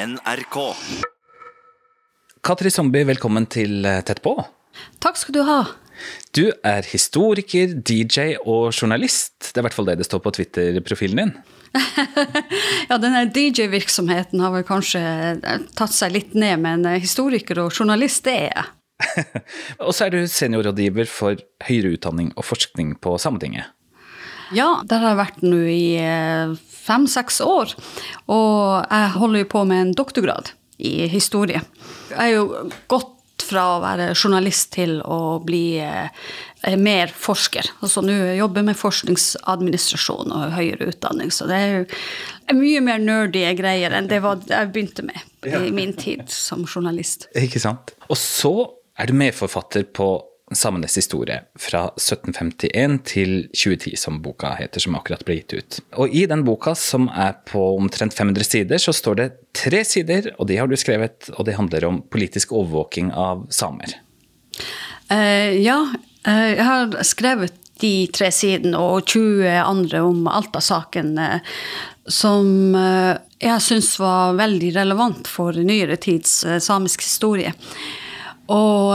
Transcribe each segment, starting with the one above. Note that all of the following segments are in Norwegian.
NRK. Katri Zombie, velkommen til eh, Tett på. Takk skal du ha. Du er historiker, DJ og journalist. Det er i hvert fall det det står på Twitter-profilen din. Ja, denne DJ-virksomheten har vel kanskje eh, tatt seg litt ned, men eh, historiker og journalist, det er jeg. Og så er du seniorrådgiver for høyere utdanning og forskning på Sametinget. Ja, der har jeg vært nå i eh, fem-seks år. Og jeg holder jo på med en doktorgrad i historie. Jeg er jo gått fra å være journalist til å bli eh, mer forsker. Altså nå jobber jeg med forskningsadministrasjon og høyere utdanning, så det er jo mye mer nerdy greier enn det jeg begynte med i min tid som journalist. Ikke sant? Og så er du medforfatter på Samenes historie fra 1751 til 2010, som boka heter, som akkurat ble gitt ut. Og i den boka, som er på omtrent 500 sider, så står det tre sider, og de har du skrevet, og det handler om politisk overvåking av samer. Uh, ja, uh, jeg har skrevet de tre sidene og 20 andre om Alta-saken, eh, som jeg syns var veldig relevant for nyere tids samisk historie. Og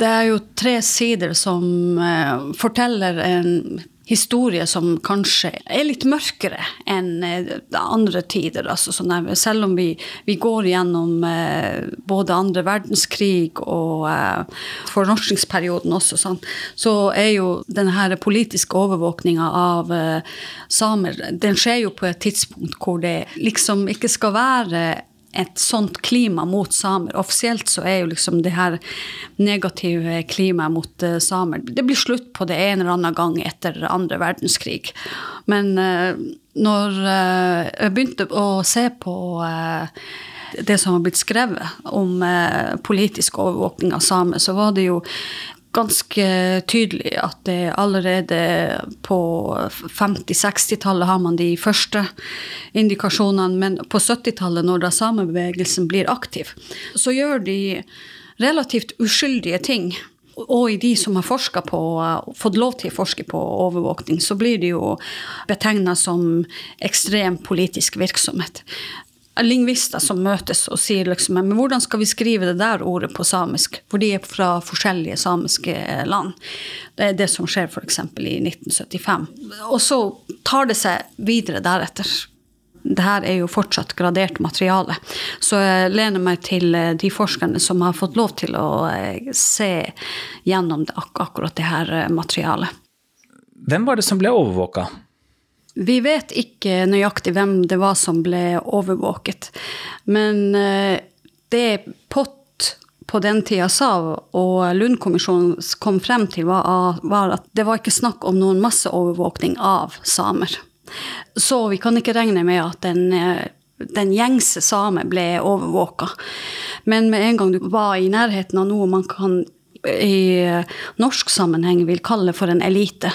det er jo tre sider som eh, forteller en historie som kanskje er litt mørkere enn eh, andre tider. Altså, sånn selv om vi, vi går gjennom eh, både andre verdenskrig og fornorskningsperioden også, sånn, så er jo denne politiske overvåkninga av samer Den skjer jo på et tidspunkt hvor det liksom ikke skal være et sånt klima mot samer. Offisielt så er jo liksom det her negative klimaet mot uh, samer Det blir slutt på det en eller annen gang etter andre verdenskrig. Men uh, når uh, jeg begynte å se på det som har blitt skrevet om politisk overvåkning av samer, så var det jo ganske tydelig at det allerede på 50-60-tallet har man de første indikasjonene, men på 70-tallet, når da samebevegelsen blir aktiv, så gjør de relativt uskyldige ting. Og i de som har forska på, fått lov til å forske på overvåkning, så blir det jo betegna som ekstrem politisk virksomhet lingvister som møtes og sier liksom Men hvordan skal vi skrive det der ordet på samisk? For de er fra forskjellige samiske land. Det er det som skjer f.eks. i 1975. Og så tar det seg videre deretter. Det her er jo fortsatt gradert materiale. Så jeg lener meg til de forskerne som har fått lov til å se gjennom det, ak akkurat det her materialet. Hvem var det som ble overvåka? Vi vet ikke nøyaktig hvem det var som ble overvåket. Men det Pott på den tida sa, og Lund-kommisjonen kom frem til, var at det var ikke snakk om noen masseovervåkning av samer. Så vi kan ikke regne med at den, den gjengse same ble overvåka. Men med en gang du var i nærheten av noe man kan i norsk sammenheng vil kalle for en elite,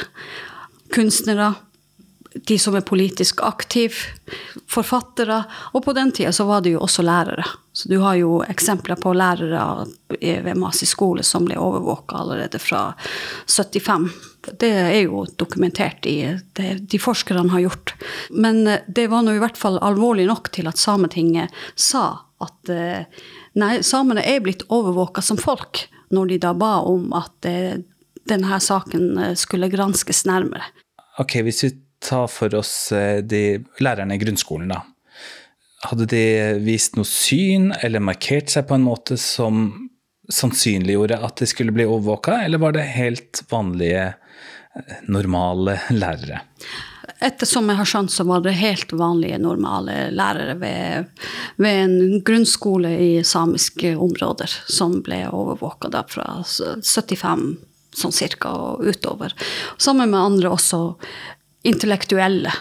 kunstnere, de som er politisk aktive, forfattere. Og på den tida så var det jo også lærere. Så du har jo eksempler på lærere ved Masi skole som ble overvåka allerede fra 75. Det er jo dokumentert i det de forskerne har gjort. Men det var nå i hvert fall alvorlig nok til at Sametinget sa at nei, samene er blitt overvåka som folk, når de da ba om at denne saken skulle granskes nærmere. Ok, hvis vi ta for oss de lærerne i grunnskolen, da. Hadde de vist noe syn eller markert seg på en måte som sannsynliggjorde at de skulle bli overvåka, eller var det helt vanlige, normale lærere? Ettersom jeg har skjønt, så var det helt vanlige, normale lærere ved, ved en grunnskole i samiske områder som ble overvåka fra 75 sånn cirka og utover. Sammen med andre også intellektuelle.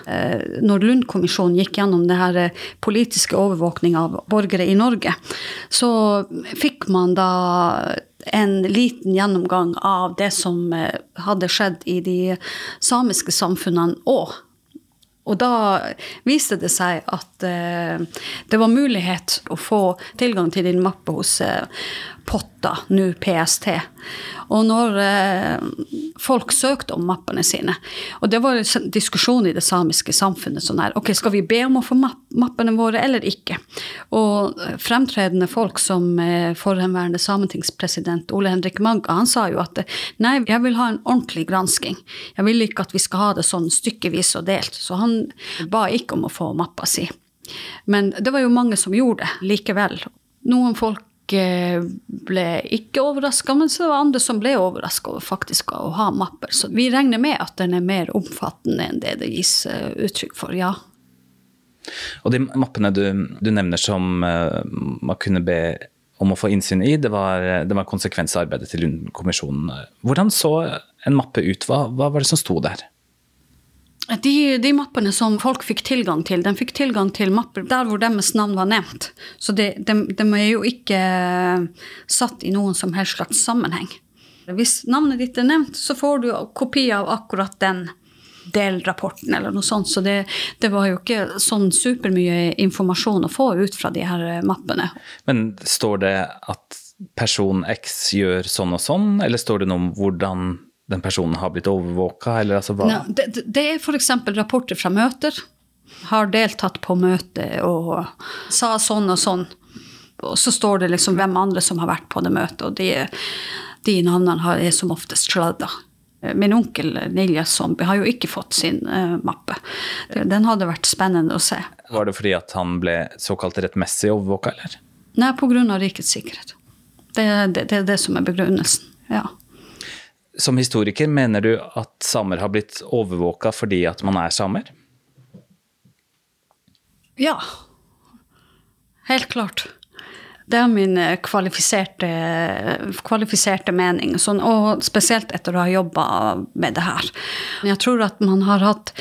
Når Lund-kommisjonen gikk gjennom det her politiske overvåkning av borgere i Norge, så fikk man da en liten gjennomgang av det som hadde skjedd i de samiske samfunnene òg. Og da viste det seg at det var mulighet å få tilgang til din mappe hos Potta, nå PST. Og når folk søkte om mappene sine. Og det var en diskusjon i det samiske samfunnet sånn her, ok, skal vi be om å få mappene våre eller ikke? Og eh, fremtredende folk som eh, forhenværende sametingspresident Ole Henrik Magga, han sa jo at nei, jeg vil ha en ordentlig gransking. Jeg vil ikke at vi skal ha det sånn stykkevis og delt. Så han ba ikke om å få mappa si. Men det var jo mange som gjorde det likevel. Noen folk ble ikke overraska, men så var det andre som ble overraska over faktisk å ha mapper. Så vi regner med at den er mer omfattende enn det det gis eh, uttrykk for, ja. Og de mappene du, du nevner som uh, man kunne be om å få innsyn i, det var, det var arbeidet til Lund-kommisjonen. Hvordan så en mappe ut? Hva, hva var det som sto der? De, de, mappene som folk fikk tilgang til, de fikk tilgang til mapper der hvor deres navn var nevnt. Så de, de, de, er jo ikke satt i noen som helst slags sammenheng. Hvis navnet ditt er nevnt, så får du kopi av akkurat den delrapporten eller noe sånt. Så det, det var jo ikke sånn supermye informasjon å få ut fra de her mappene. Men står det at person X gjør sånn og sånn, eller står det noe om hvordan den personen har blitt overvåka? Altså det, det er f.eks. rapporter fra møter. Har deltatt på møte og sa sånn og sånn. Og så står det liksom hvem andre som har vært på det møtet, og de, de navnene er som oftest sladda. Min onkel Nilja Zombie har jo ikke fått sin uh, mappe. Den hadde vært spennende å se. Var det fordi at han ble såkalt rettmessig overvåka, eller? Nei, pga. rikets sikkerhet. Det, det, det er det som er begrunnelsen. ja. Som historiker, mener du at samer har blitt overvåka fordi at man er samer? Ja. Helt klart. Det er min eh, kvalifiserte, kvalifiserte mening, sånn, og spesielt etter å ha jobba med det her. Jeg tror at man har hatt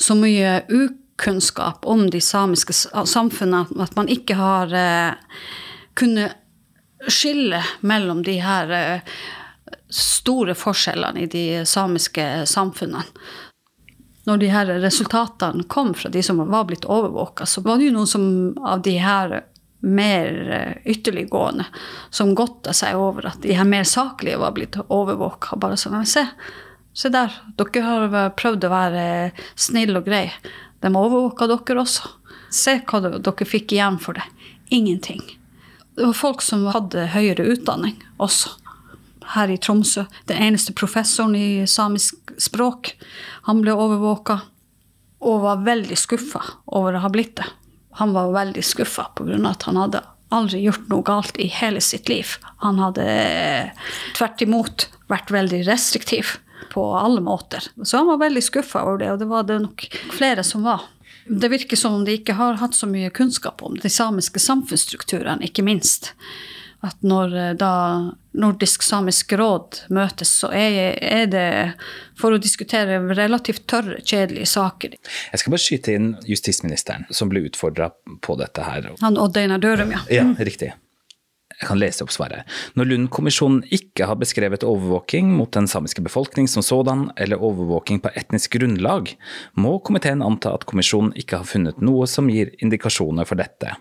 så mye ukunnskap om de samiske samfunnene at man ikke har eh, kunnet skille mellom de her eh, store forskjellene i de samiske samfunnene. Når de her resultatene kom fra de som var blitt overvåka, så var det jo noen av de her mer eh, ytterliggående som godta seg over at de her mer saklige var blitt overvåka. Bare sånn se, se der, dere har prøvd å være snille og greie. De overvåka dere også. Se hva dere fikk igjen for det. Ingenting. Det var folk som hadde høyere utdanning også her i Tromsø. Den eneste professoren i samisk språk. Han ble overvåka og var veldig skuffa over å ha blitt det. Han var veldig skuffa pga. at han hadde aldri gjort noe galt i hele sitt liv. Han hadde tvert imot vært veldig restriktiv på alle måter. Så han var veldig skuffa over det, og det var det nok flere som var. Det virker som om de ikke har hatt så mye kunnskap om de samiske samfunnsstrukturene, ikke minst at når eh, da Nordisk samisk råd møtes, så er, er, det for å diskutere relativt tørre, kjedelige saker. Jeg skal bare skyte inn justisministeren, som ble utfordra på dette her. Han Odd Einar Dørum, ja. Ja, riktig. Jeg kan lese opp svaret. Når Lund-kommisjonen ikke har beskrevet overvåking mot den samiske befolkning som sådan, eller overvåking på etnisk grunnlag, må komiteen anta at kommisjonen ikke har funnet noe som gir indikasjoner for dette.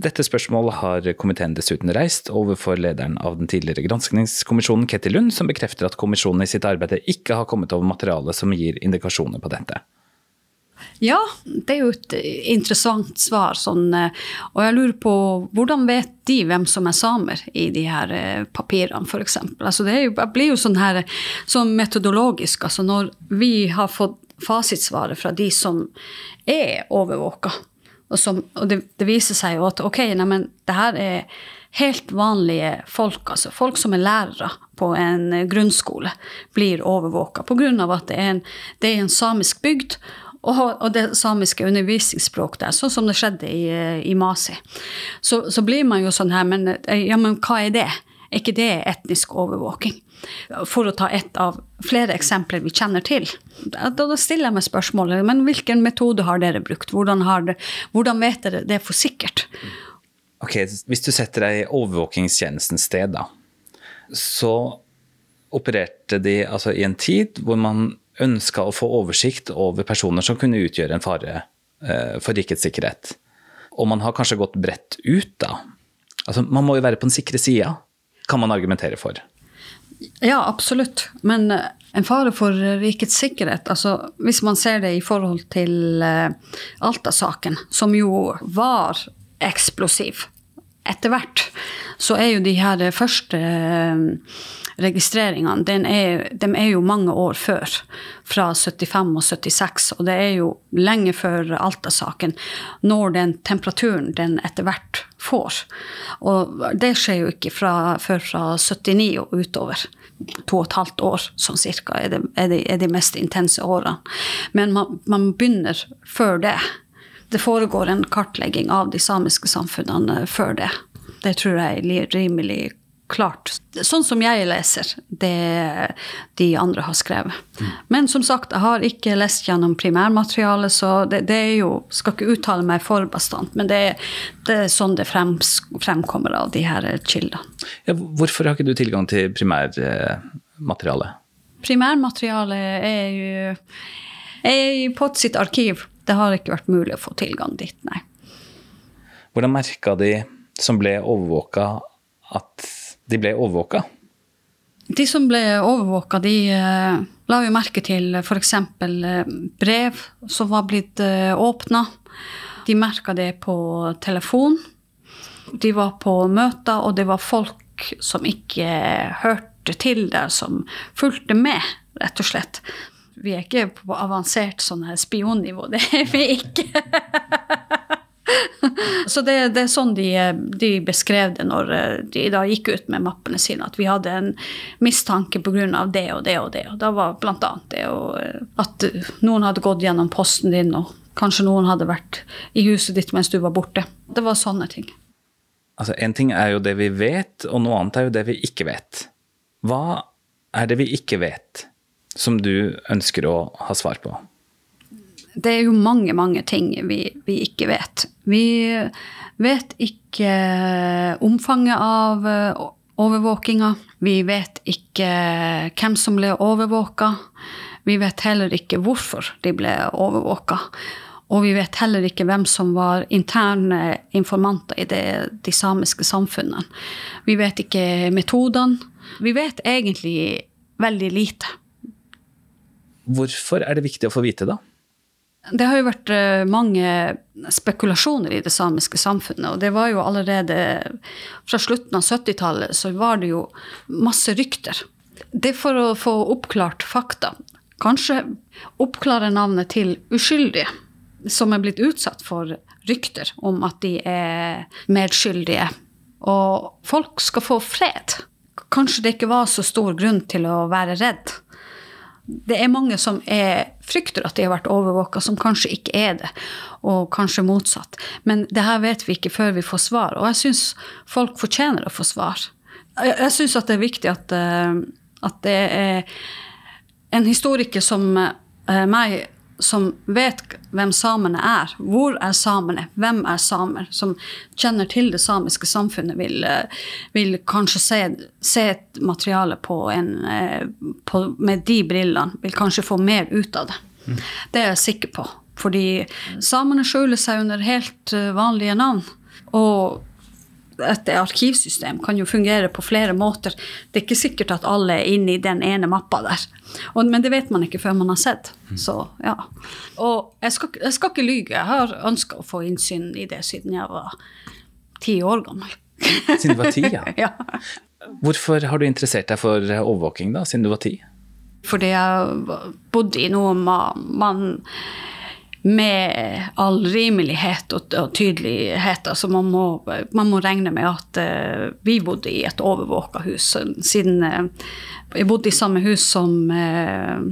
Dette spørsmålet har komiteen dessuten reist overfor lederen av den tidligere granskningskommisjonen, Ketty Lund, som bekrefter at kommisjonen i sitt arbeid ikke har kommet over materiale som gir indikasjoner på dette. Ja, det er jo et interessant svar. Sånn, og jeg lurer på hvordan vet de hvem som er samer i de her eh, papirene, f.eks. Altså, det jo, blir jo sånn her sånn metodologisk. Altså når vi har fått fasitsvaret fra de som er overvåka, og, som, og det, det, viser seg jo at ok, neimen, det her er helt vanlige folk, altså folk som er lærere på en grunnskole, blir overvåka pga. at det er, en, det er en samisk bygd. Og, det samiske undervisningsspråket der, sånn som det skjedde i, i Masi. Så, så, blir man jo sånn her, men, ja, men hva er det? Er ikke det etnisk overvåking? For å ta ett av flere eksempler vi kjenner til. Da, stiller jeg meg spørsmålet men hvilken metode har dere brukt? Hvordan, det, hvordan vet dere det for sikkert? Ok, Hvis du setter deg i overvåkingstjenestens sted, da, så opererte de altså i en tid hvor man ønska å få oversikt over personer som kunne utgjøre en fare eh, for rikets sikkerhet. Og man har kanskje gått bredt ut, da. Altså, man må jo være på den sikre sida kan man argumentere for? Ja, absolutt. Men eh, en fare for rikets sikkerhet altså Hvis man ser det i forhold til uh, Alta-saken, som jo var eksplosiv etter hvert, så er jo de her første uh, registreringene er, de er jo mange år før. Fra 75 og 76. Og det er jo lenge før Alta-saken når den temperaturen den etter hvert får. Og det skjer jo ikke fra, før fra 79 og utover. To og et halvt år sånn cirka er, det, er, de, er de mest intense årene. Men man, man begynner før det. Det foregår en kartlegging av de samiske samfunnene før det. Det tror jeg er rimelig klart. Sånn som jeg leser det de andre har skrevet. Mm. Men som sagt, jeg har ikke lest gjennom primærmaterialet, så det, det, er jo Skal ikke uttale meg for bastant, men det, det er sånn det frem, fremkommer av de her kildene. Ja, hvorfor har ikke du tilgang til primærmaterialet? Primærmaterialet er jo er i POT sitt arkiv. Det har ikke vært mulig å få tilgang dit, nei. Hvordan merka de som ble overvåka, at de ble overvåka? De som ble overvåka, de uh, la jo merke til f.eks. Uh, brev som var blitt uh, åpna. De merka det på telefon. De var på møter, og det var folk som ikke hørte til der, som fulgte med, rett og slett. Vi er ikke på avansert sånn spionnivå, det er vi ikke. Så det, det, er sånn de, de, beskrev det når eh, de da gikk ut med mappene sine, at vi hadde en mistanke pga. det og det og det. Og da var bl.a. det og, eh, at noen hadde gått gjennom posten din, og kanskje noen hadde vært i huset ditt mens du var borte. Det var sånne ting. Altså, En ting er jo det vi vet, og noe annet er jo det vi ikke vet. Hva er det vi ikke vet, som du ønsker å ha svar på? Det er jo mange, mange ting vi, vi, ikke vet. Vi vet ikke omfanget av eh, overvåkinga. Vi vet ikke hvem som ble overvåka. Vi vet heller ikke hvorfor de ble overvåka. Og vi vet heller ikke hvem som var interne informanter i det, de samiske samfunnene. Vi vet ikke metodene. Vi vet egentlig veldig lite. Hvorfor er det viktig å få vite, da? Det har jo vært eh, mange spekulasjoner i det samiske samfunnet. Og det var jo allerede fra slutten av 70-tallet så var det jo masse rykter. Det er for å få oppklart fakta. Kanskje oppklare navnet til uskyldige som er blitt utsatt for rykter om at de er medskyldige. Og folk skal få fred. Kanskje det ikke var så stor grunn til å være redd det er mange som er, frykter at de har vært overvåka, som kanskje ikke er det. Og kanskje motsatt. Men det her vet vi ikke før vi får svar. Og jeg syns folk fortjener å få svar. Jeg, jeg syns at det er viktig at, uh, at det er en historiker som uh, meg som vet hvem samene er. Hvor er samene? Hvem er samer? Som kjenner til det samiske samfunnet, vil, vil kanskje se, se, et materiale på en, eh, på, med de brillene. Vil kanskje få mer ut av det. Mm. Det er jeg sikker på. Fordi samene skjuler seg under helt eh, vanlige navn. Og et arkivsystem kan jo fungere på flere måter. Det er ikke sikkert at alle er inne i den ene mappa der. Og, men det vet man ikke før man har sett. Mm. Så, ja. Og jeg skal, jeg skal ikke lyge. Jeg har ønska å få innsyn i det siden jeg var ti år gammel. Siden du var ti, ja. ja. Hvorfor har du interessert deg for overvåking da, siden du var ti? Fordi jeg bodde i noe man, man med all rimelighet og, og tydelighet. Altså man, må, man må regne med at uh, vi bodde i et overvåka hus. Siden uh, jeg bodde i samme hus som uh,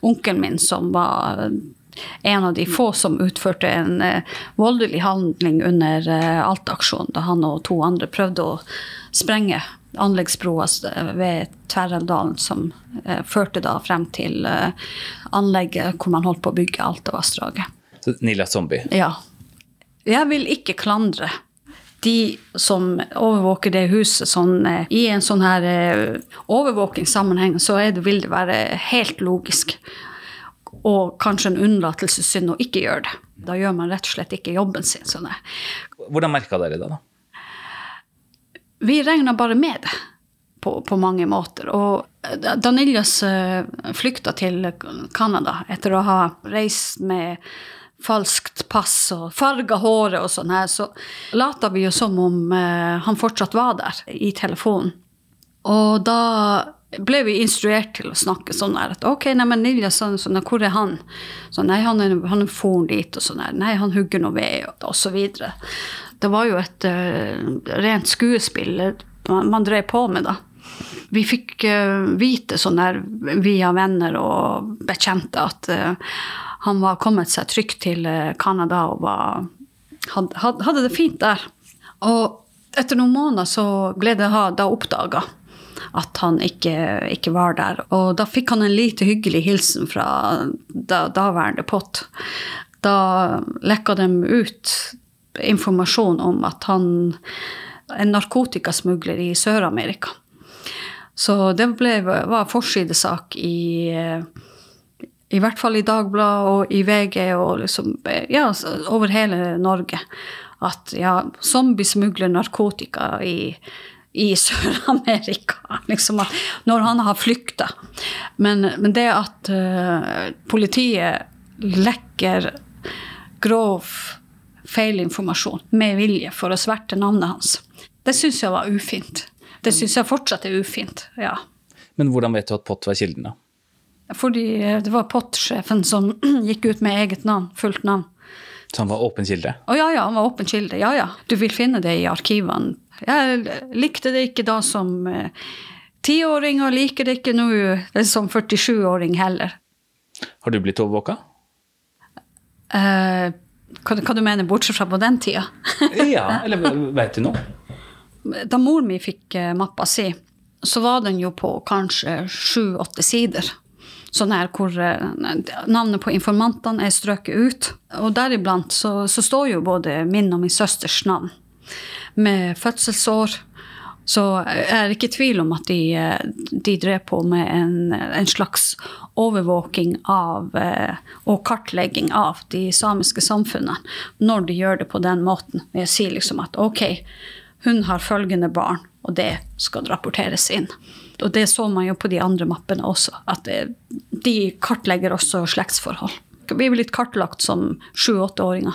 onkelen min, som var en av de få som utførte en voldelig handling under Alta-aksjonen, da han og to andre prøvde å sprenge anleggsbroa ved Tverreldalen som eh, førte da frem til eh, anlegget hvor man holdt på å bygge Altavassdraget. Nila Zombie? Ja. Jeg vil ikke klandre de som overvåker det huset sånn, eh, I en sånn her eh, overvåkingssammenheng så det, vil det være helt logisk. Og kanskje en unnlatelsessynd å ikke gjøre det. Da gjør man rett og slett ikke jobben sin. Sånn Hvordan merka dere det, da? Vi regna bare med det. på, på mange måter. Og da Niljas uh, flykta til Canada etter å ha reist med falskt pass og farga håret og sånn her, så lata vi jo som om uh, han fortsatt var der i telefonen. Og da ble vi instruert til å snakke sånn her at ok, nei, men Nilja, sånn, sånn, hvor er han? Så nei, han er, han er dit, og sånn her. Nei, han hugger noe ved, og, og så videre. Det var jo et uh, rent skuespill man, drev på med, da. Vi fikk uh, vite sånn der via venner og bekjente at uh, han var kommet seg trygt til Canada og var, hadde, hadde det fint der. Og etter noen måneder så ble det da oppdaga at han ikke, ikke, var der. Og da fikk han en lite hyggelig hilsen fra da, daværende pott. Da lekka de ut informasjon om at han en narkotikasmugler i Sør-Amerika. Så det ble, var forsidesak i i hvert fall i Dagbladet og i VG og liksom, ja, over hele Norge. At ja, zombie smugler narkotika i i Sør-Amerika. Liksom når han har flykta. Men, men, det at uh, politiet lekker grov feilinformasjon med vilje for å sverte navnet hans, det syns jeg var ufint. Det syns jeg fortsatt er ufint. ja. Men hvordan vet du at Pott var kilden, da? Fordi det var Pott-sjefen som gikk ut med eget navn, fullt navn. Så han var åpen kilde? Å ja, ja, han var åpen kilde. Ja, ja. Du vil finne det i arkivene jeg likte det ikke da som eh, tiåring, og liker det ikke nå som 47-åring heller. Har du blitt overvåka? Eh, hva, hva, du mener, bortsett fra på den tida? ja, eller veit du noe? Da mor mi fikk eh, mappa si, så var den jo på kanskje sju-åtte sider. Sånn her hvor eh, navnet på informantene er strøket ut. Og deriblant så, så står jo både min og min søsters navn med fødselsår. Så jeg er ikke i tvil om at de, de drev på med en, en, slags overvåking av eh, og kartlegging av de samiske samfunnene når de gjør det på den måten. Jeg sier liksom at ok, hun har følgende barn, og det skal rapporteres inn. Og det så man jo på de andre mappene også, at de kartlegger også slektsforhold. Vi er blitt kartlagt som sju-åtteåringer.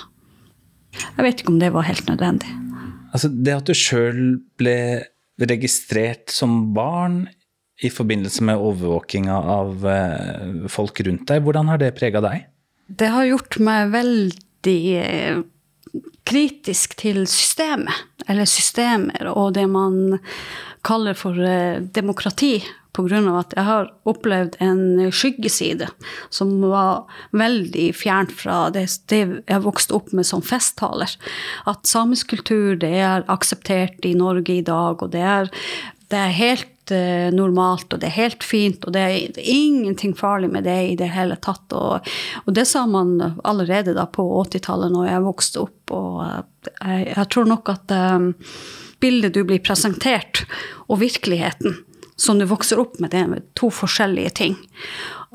Jeg vet ikke om det var helt nødvendig. Altså, det at du sjøl ble registrert som barn i forbindelse med overvåkinga av eh, folk rundt deg, hvordan har det prega deg? Det har gjort meg veldig eh, kritisk til systemet, eller systemer, og det man kaller for eh, demokrati pga. at jeg har opplevd en skyggeside som var veldig fjernt fra det, jeg vokste opp med som festtaler. At samisk kultur det er akseptert i Norge i dag, og det er, det er helt uh, normalt, og det er helt fint, og det er, ingenting farlig med det i det hele tatt. Og, og det sa man allerede da på 80-tallet, når jeg vokste opp. Og uh, jeg, jeg, tror nok at um, bildet du blir presentert, og virkeligheten, som du vokser opp med, det er to forskjellige ting.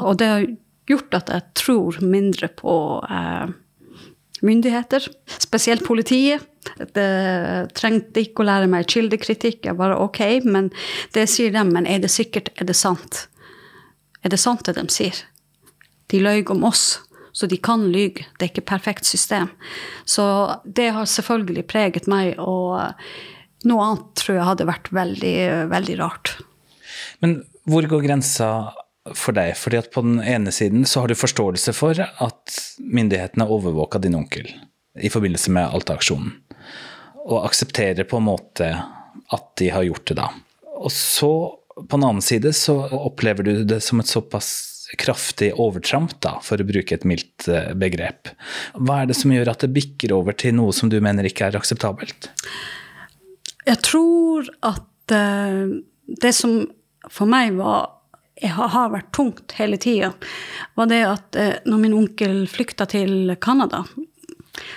Og det har gjort at jeg tror mindre på eh, myndigheter, spesielt politiet. Det trengte ikke å lære meg kildekritikk. Jeg bare ok, men det sier dem. Men er det sikkert? Er det sant? Er det sant det de sier? De løy om oss, så de kan lyge. Det er ikke perfekt system. Så det har selvfølgelig preget meg, og noe annet tror jeg hadde vært veldig, veldig rart. Men hvor går grensa for deg? Fordi at på den ene siden så har du forståelse for at myndighetene overvåka din onkel i forbindelse med Alta-aksjonen, og aksepterer på en måte at de har gjort det da. Og så, på den annen side, så opplever du det som et såpass kraftig overtramp, da, for å bruke et mildt eh, begrep. Hva er det som gjør at det bikker over til noe som du mener ikke er akseptabelt? Jeg tror at uh, det som for meg var har vært tungt hele tida, var det at eh, når min onkel flykta til Canada,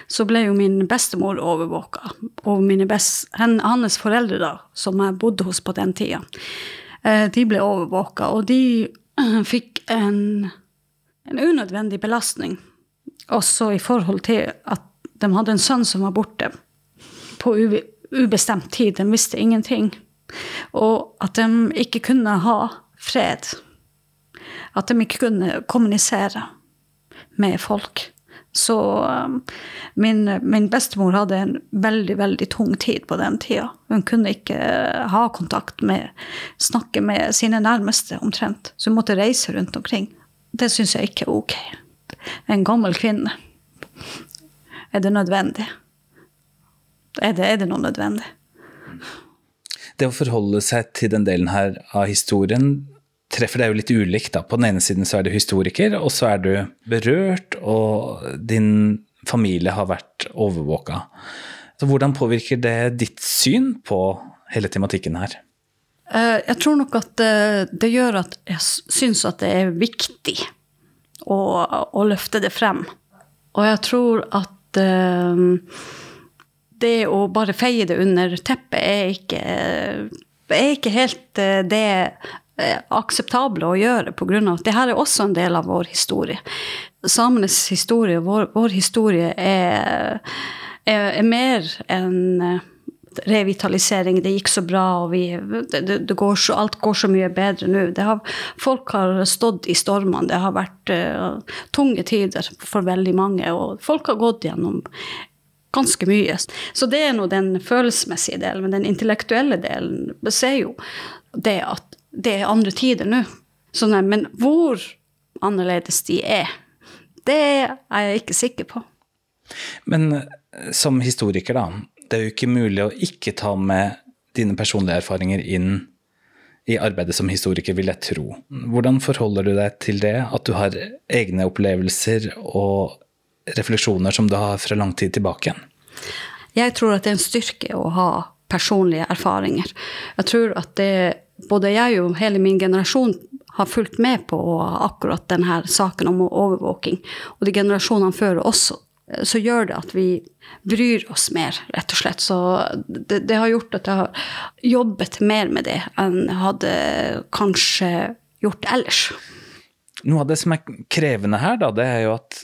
så ble jo min bestemor overvåka. Og best, hans foreldre, da, som jeg bodde hos på den tida, eh, de ble overvåka. Og de fikk en, en unødvendig belastning, også i forhold til at de hadde en sønn som var borte på ubestemt tid. De visste ingenting Og at de ikke kunne ha fred. At de ikke kunne kommunisere med folk. Så um, min, min, bestemor hadde en veldig, veldig tung tid på den tida. Hun kunne ikke ha kontakt med, snakke med sine nærmeste omtrent. Så hun måtte reise rundt omkring. Det syns jeg ikke er ok. En gammel kvinne. Er det nødvendig? Er det, er det noe nødvendig? Det å forholde seg til den delen her av historien treffer deg jo litt ulikt. da. På den ene siden så er du historiker, og så er du berørt, og din familie har vært overvåka. Så hvordan påvirker det ditt syn på hele tematikken her? Eh, jeg tror nok at det, det gjør at jeg syns at det er viktig å, å, løfte det frem. Og jeg tror at um, det å bare feie det under teppet er ikke, er ikke helt det Eh, akseptable å gjøre, pga. at det her er også en del av vår historie. Samenes historie, vår, vår historie, er, er, er mer enn eh, revitalisering. Det gikk så bra, og vi, det, det går så, alt går så mye bedre nå. Har, folk har stått i stormene. Det har vært uh, tunge tider for veldig mange, og folk har gått gjennom ganske mye. Så det er nå den følelsesmessige delen. Men den intellektuelle delen ser jo det at det er andre tider nå. Sånn, men hvor annerledes de er, det er jeg ikke sikker på. Men eh, som historiker, da. Det er jo ikke mulig å ikke ta med dine personlige erfaringer inn i arbeidet som historiker, vil jeg tro. Hvordan forholder du deg til det? At du har egne opplevelser og refleksjoner som du har fra lang tid tilbake? Jeg tror at det er en styrke å ha personlige erfaringer. Jeg tror at det både jeg og hele min generasjon har fulgt med på akkurat denne saken om overvåking, og de generasjonene før oss, så gjør det at vi bryr oss mer, rett og slett. Så det, det har gjort at jeg har jobbet mer med det enn jeg hadde kanskje gjort ellers. Noe av det som er krevende her, da, det er jo at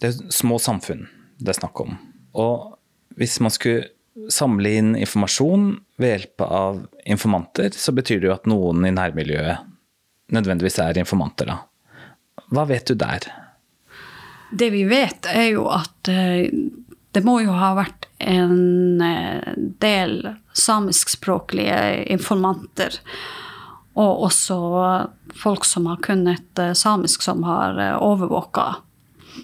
det er små samfunn det er snakk om. Og hvis man skulle samle inn informasjon ved hjelp av informanter, så betyr det jo at noen i nærmiljøet nødvendigvis er informanter, da. Hva vet du der? Det vi vet, er jo at eh, det må jo ha vært en eh, del samiskspråklige informanter. Og også folk som har kunnet eh, samisk, som har overvåka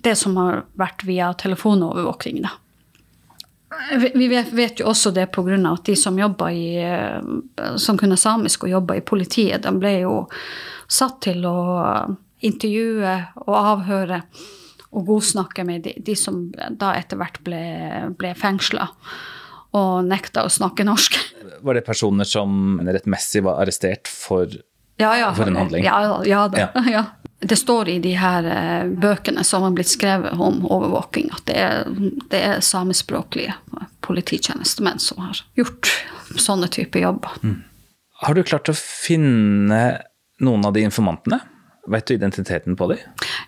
det som har vært via telefonovervåkning. da. Vi vet jo også det pga. at de som i, eh, som kunne samisk og jobba i politiet, de ble jo satt til å intervjue og avhøre og godsnakke med de, de som da etter hvert ble, ble fengsla og nekta å snakke norsk. Var det personer som rettmessig var arrestert for, ja, ja, for en handling? Ja, ja, da, ja. Det står i de her eh, bøkene som har blitt skrevet om overvåking, at det er, det er samiskspråklige polititjenestemenn som har gjort sånne typer jobber. Mm. Har du klart å finne noen av de informantene? Vet du identiteten på dem?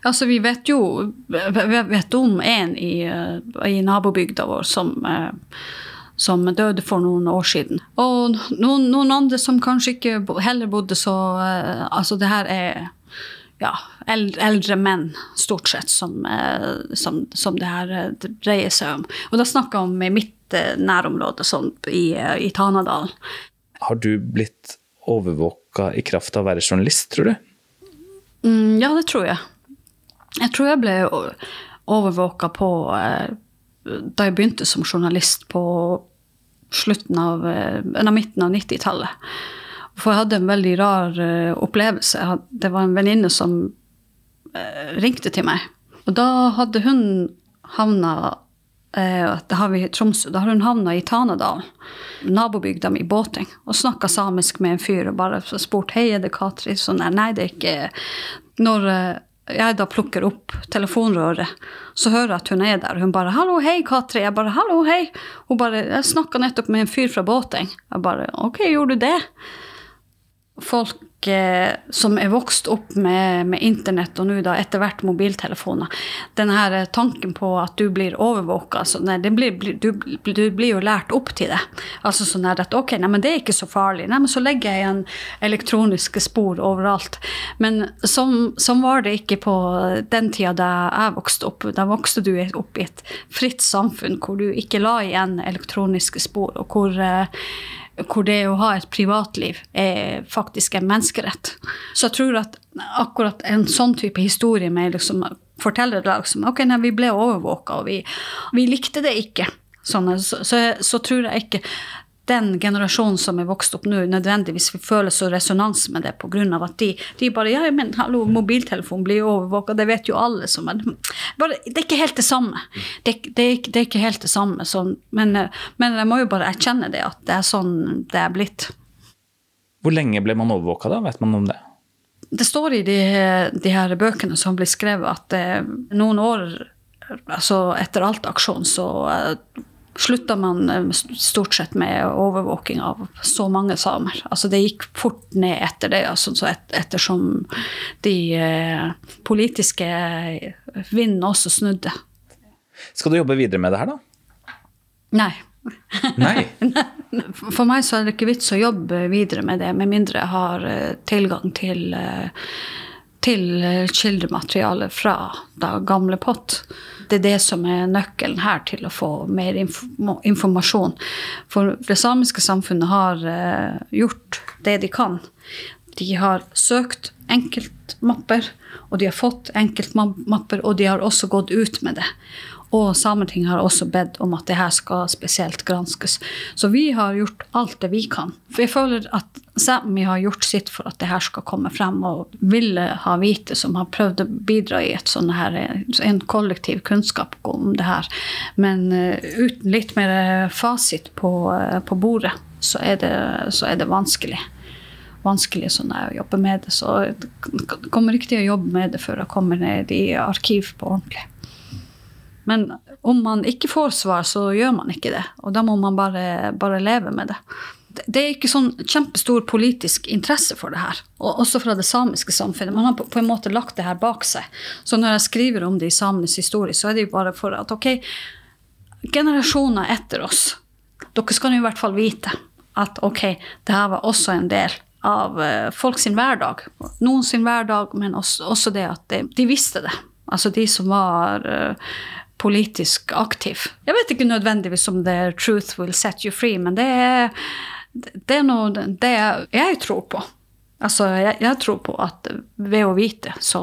Altså, vi vet jo vi vet om en i, eh, i nabobygda vår som, eh, som døde for noen år siden. Og noen, noen andre som kanskje ikke heller bodde så Altså, det her er ja, eldre menn, stort sett, som, eh, som, som, det her eh, dreier seg om. Og da snakker jeg om i mitt eh, nærområde, sånn i, i Tanadalen. Har du blitt overvåka i kraft av å være journalist, tror du? Mm, ja, det tror jeg. Jeg tror jeg ble overvåka på Da jeg begynte som journalist på slutten av, midten av 90-tallet. For jeg hadde en veldig rar uh, opplevelse. Det var en venninne som uh, ringte til meg. Og da hadde hun havna uh, det har vi i Tromsø. Da har hun havna i Tanadalen, nabobygda mi, Båting, og snakka samisk med en fyr og bare spurt hei, er det Katri. Så nei, nei, det er ikke Når jeg da plukker opp telefonrøret, så hører jeg at hun er der. Hun bare 'Hallo, hei, Katri.' Jeg bare 'Hallo, hei'. Hun bare 'Jeg snakka nettopp med en fyr fra Båting'. Jeg bare 'OK, gjorde du det?' Folk eh, som er vokst opp med, med internett og nå da etter hvert mobiltelefoner, den her eh, tanken på at du blir overvåka altså, du, du, blir jo lært opp til det. Altså sånn at ok, nei, men det er ikke så farlig. Nei, men så legger jeg igjen elektroniske spor overalt. Men sånn var det ikke på den tida da jeg vokste opp. Da vokste du opp i et fritt samfunn hvor du ikke la igjen elektroniske spor, og hvor eh, hvor det å ha et privatliv er faktisk en menneskerett. Så jeg tror at akkurat en sånn type historie med liksom, fortellerlag som ok, nei, vi ble overvåka, og vi, vi, likte det ikke, sånn, så, så, så, tror jeg ikke den generasjonen som er vokst opp nå, nødvendigvis føler så resonans med det pga. at de, de, bare Ja, men hallo, mobiltelefonen blir overvåka, det vet jo alle som er bare, Det er ikke helt det samme. Det, det, det er, ikke helt det samme. Så, men, men, jeg må jo bare erkjenne det, at det er sånn det er blitt. Hvor lenge ble man overvåka, da? Vet man om det? Det står i de, de her bøkene som blir skrevet, at eh, noen år altså etter alt-aksjon så eh, slutta man eh, stort sett med overvåking av så mange samer. Altså det gikk fort ned etter det, altså, et, ettersom de eh, politiske vindene også snudde. Skal du jobbe videre med det her, da? Nei. Nei. For meg så er det ikke vits å jobbe videre med det, med mindre jeg har eh, tilgang til eh, til kildemateriale fra da gamle pott. Det er det som er nøkkelen her til å få mer informasjon. For det samiske samfunnet har uh, gjort det de kan. De har søkt enkeltmapper, og de har fått enkeltmapper, og de har også gått ut med det. Og Sametinget har også bedt om at det her skal spesielt granskes. Så vi har gjort alt det vi kan. For jeg føler at Sápmi har gjort sitt for at det her skal komme frem, og ville ha vite som har prøvd å bidra i sånn her, en kollektiv kunnskap om det her. Men uh, uten litt mer fasit på, uh, på bordet, så er, det, så er det vanskelig vanskelig sånn å jobbe med det. Så jeg kommer ikke til å jobbe med det før jeg kommer ned i arkiv på ordentlig. Men om man ikke får svar, så gjør man ikke det. Og da må man bare, bare leve med det. Det er ikke sånn kjempestor politisk interesse for det her. Og også fra det samiske samfunnet. Man har på en måte lagt det her bak seg. Så når jeg skriver om det i samenes historie, så er det jo bare for at ok, generasjoner etter oss, dere skal i hvert fall vite at ok, det her var også en del av folks folk sin hverdag. Noen sin hverdag, men også, det at de, de, visste det. Altså de som var uh, politisk aktiv. Jeg vet ikke nødvendigvis om det er 'truth will set you free', men det er, det er noe det jeg tror på. Altså, jeg, jeg, tror på at ved å vite, så,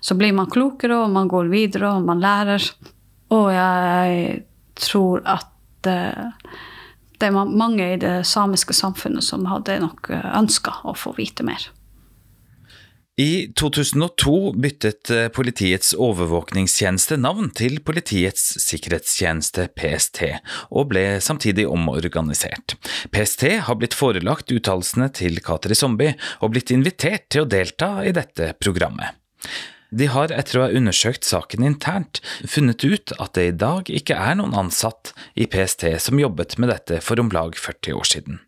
så, blir man klokere, og man går videre, og man lærer. Og jeg tror at uh, det er mange i det samiske samfunnet som hadde nok ønska å få vite mer. I 2002 byttet eh, Politiets overvåkningstjeneste navn til Politiets sikkerhetstjeneste, PST, og ble samtidig omorganisert. PST har blitt forelagt uttalelsene til Kateri Zombie og blitt invitert til å delta i dette programmet. De har, etter å ha undersøkt saken internt, funnet ut at det i dag ikke er noen ansatt i PST som jobbet med dette for om lag 40 år siden.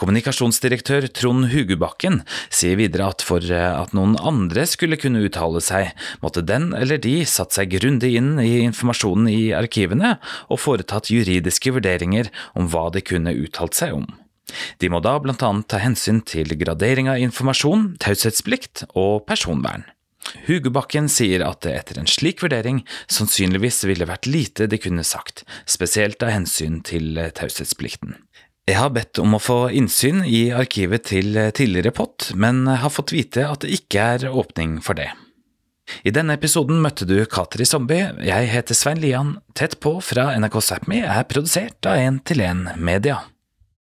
Kommunikasjonsdirektør Trond Hugubakken sier videre at for eh, at noen andre skulle kunne uttale seg, måtte den eller de satt seg grundig inn i informasjonen i arkivene og foretatt juridiske vurderinger om hva de kunne uttalt seg om. De må da blant annet ta hensyn til gradering av informasjon, taushetsplikt og personvern. Hugubakken sier at det etter en slik vurdering sannsynligvis ville vært lite de kunne sagt, spesielt av hensyn til taushetsplikten. Jeg har bedt om å få innsyn i arkivet til tidligere POT, men har fått vite at det ikke er åpning for det. I denne episoden møtte du Kateri Zombie, jeg heter Svein Lian, Tett på fra NRK Sápmi er produsert av 1 til 1 Media.